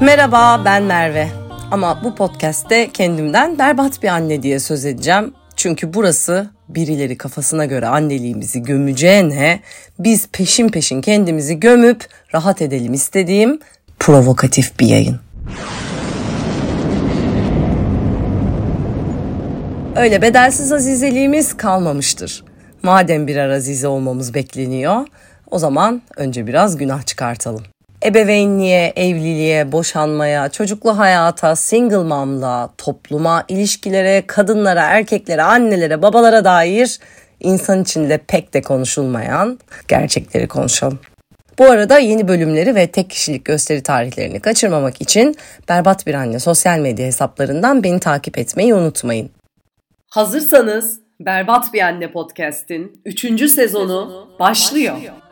Merhaba ben Merve. Ama bu podcast'te kendimden berbat bir anne diye söz edeceğim. Çünkü burası birileri kafasına göre anneliğimizi gömeceğine biz peşin peşin kendimizi gömüp rahat edelim istediğim provokatif bir yayın. Öyle bedelsiz azizeliğimiz kalmamıştır. Madem birer azize olmamız bekleniyor, o zaman önce biraz günah çıkartalım. Ebeveynliğe, evliliğe, boşanmaya, çocuklu hayata, single mom'la, topluma, ilişkilere, kadınlara, erkeklere, annelere, babalara dair insan içinde pek de konuşulmayan gerçekleri konuşalım. Bu arada yeni bölümleri ve tek kişilik gösteri tarihlerini kaçırmamak için Berbat Bir Anne sosyal medya hesaplarından beni takip etmeyi unutmayın. Hazırsanız Berbat Bir Anne podcast'in 3. sezonu başlıyor. başlıyor.